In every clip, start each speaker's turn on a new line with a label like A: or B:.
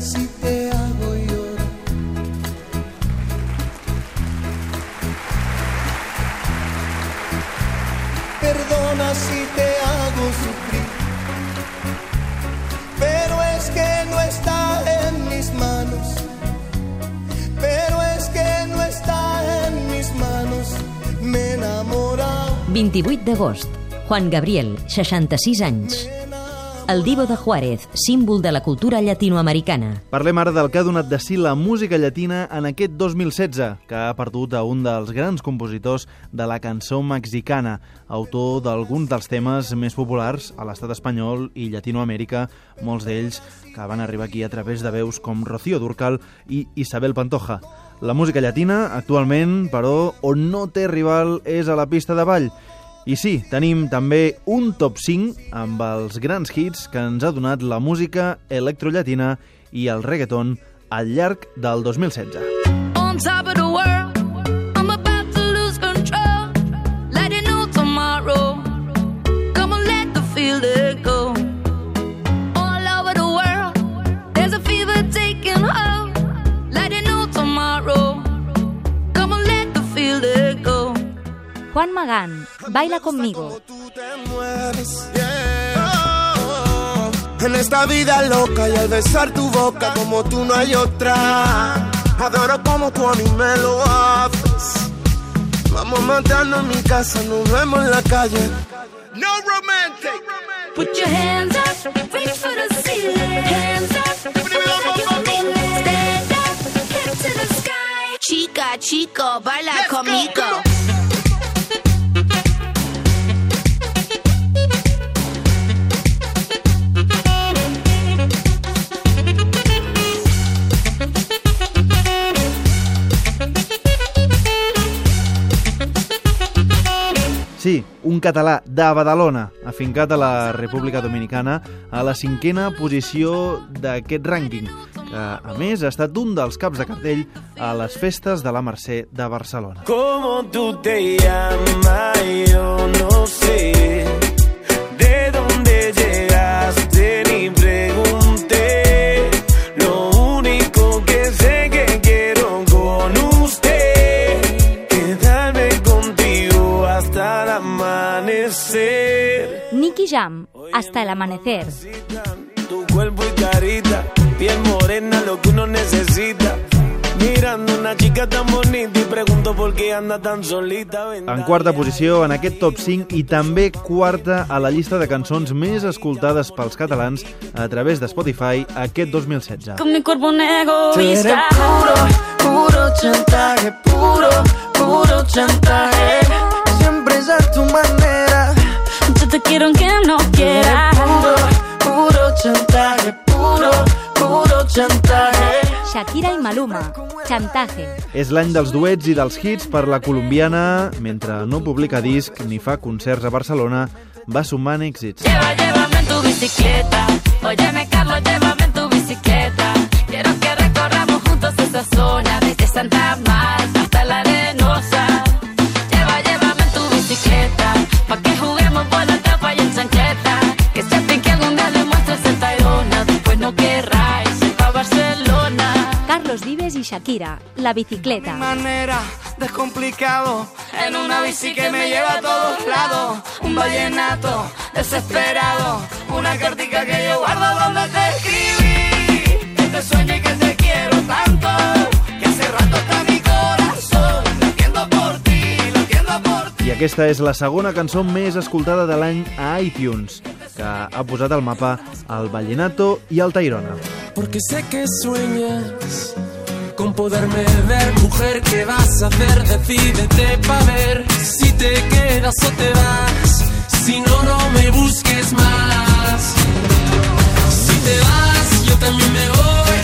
A: si te hago llorar. Perdona si te hago sufrir. Pero es que no está en mis manos. Pero es que no está en mis manos. Me he enamorado.
B: 28 d'agost. Juan Gabriel, 66 anys. El divo de Juárez, símbol de la cultura llatinoamericana.
C: Parlem ara del que ha donat de si la música llatina en aquest 2016, que ha perdut a un dels grans compositors de la cançó mexicana, autor d'alguns dels temes més populars a l'estat espanyol i Llatinoamèrica, molts d'ells que van arribar aquí a través de veus com Rocío Durcal i Isabel Pantoja. La música llatina, actualment, però, on no té rival és a la pista de ball. I sí, tenim també un top 5 amb els grans hits que ens ha donat la música electrollatina i el reggaeton al llarg del 2016.
D: Juan Magán, baila conmigo.
A: Oh, En esta vida loca y al besar tu boca como tú no hay otra. Adoro como tú a mí me lo haces. Vamos matando en mi casa, nos vemos en la calle. No romantic.
E: Put your hands up, reach for the ceiling. Hands up, stand up, hip to the sky. Chica, chico, baila conmigo.
C: Sí, un català de Badalona, afincat a la República Dominicana, a la cinquena posició d'aquest rànquing, que, a més, ha estat un dels caps de cartell a les festes de la Mercè de Barcelona.
A: ¿Cómo tú te llamas? Yo no sé. Amanecer.
D: Nicky Jam, hasta el amanecer.
A: Tu cuerpo y carita, piel morena, lo que uno necesita. Mirando una chica tan bonita y pregunto por qué anda tan solita.
C: En quarta posició en aquest top 5 i també quarta a la llista de cançons més escoltades pels catalans a través de Spotify aquest 2016.
E: Con mi cuerpo un
A: eres
E: egoísta.
A: puro, puro chantaje,
D: Shakira i Maluma, Chantaje.
C: És l'any dels duets i dels hits per la colombiana, mentre no publica disc ni fa concerts a Barcelona, va sumant èxits.
E: Lleva, llévame en tu bicicleta. Óyeme, Carlos, llévame en tu bicicleta. Quiero que recorramos juntos esa zona, desde Santa Marta hasta la
D: Shakira, La bicicleta.
A: manera, descomplicado, en una bici que me lleva a todos lados, un vallenato desesperado, una cartica que yo guardo donde te escribí, que te sueño y que te quiero tanto, que hace rato está mi corazón, latiendo por ti, latiendo por ti.
C: I aquesta és la segona cançó més escoltada de l'any a iTunes, que ha posat al mapa el Vallenato i el Tairona.
F: Porque sé que sueñas con poderme ver, mujer, ¿qué vas a hacer? Decídete pa' ver si te quedas o te vas. Si no, no me busques más. Si te vas, yo también me voy.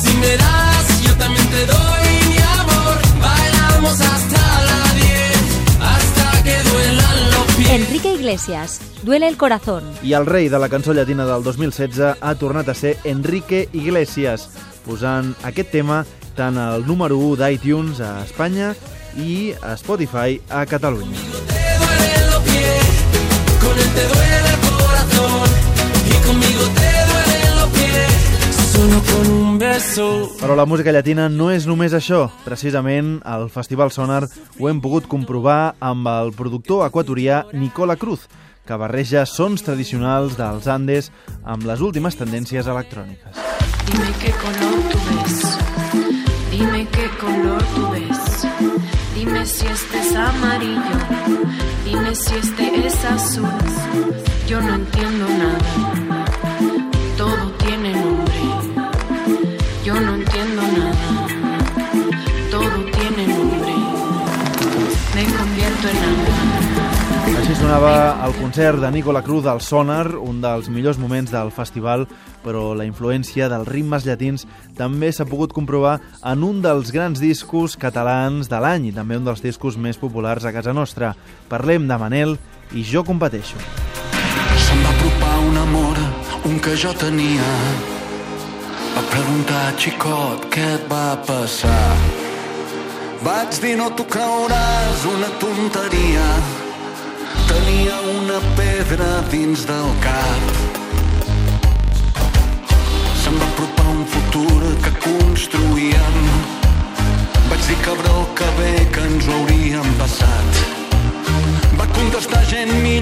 F: Si me das, yo también te doy mi amor. Bailamos hasta la 10, hasta que duelan los pies.
D: Enrique Iglesias, Duele el corazón.
C: I el rei de la cançó llatina del 2016 ha tornat a ser Enrique Iglesias, posant aquest tema tant al número 1 d'iTunes a Espanya i a Spotify a Catalunya. Però la música llatina no és només això. Precisament, al Festival Sonar ho hem pogut comprovar amb el productor equatorià Nicola Cruz, que barreja sons tradicionals dels Andes amb les últimes tendències electròniques.
G: Dime qué color tú ves. Dime qué color tú ves. Dime si este es amarillo. Dime si este es azul. Yo no entiendo nada.
C: Sonava el concert de Nicola Cruz al Sonar, un dels millors moments del festival, però la influència dels ritmes llatins també s'ha pogut comprovar en un dels grans discos catalans de l'any i també un dels discos més populars a casa nostra. Parlem de Manel i Jo competeixo.
H: Se'm va apropar un amor, un que jo tenia. Va preguntar, xicot, què et va passar? Vaig dir, no t'ho creuràs, una tonteria una pedra dins del cap. Se'm va apropar un futur que construïem. Vaig dir, cabró, que bé que ens ho hauríem passat. Va contestar gent mi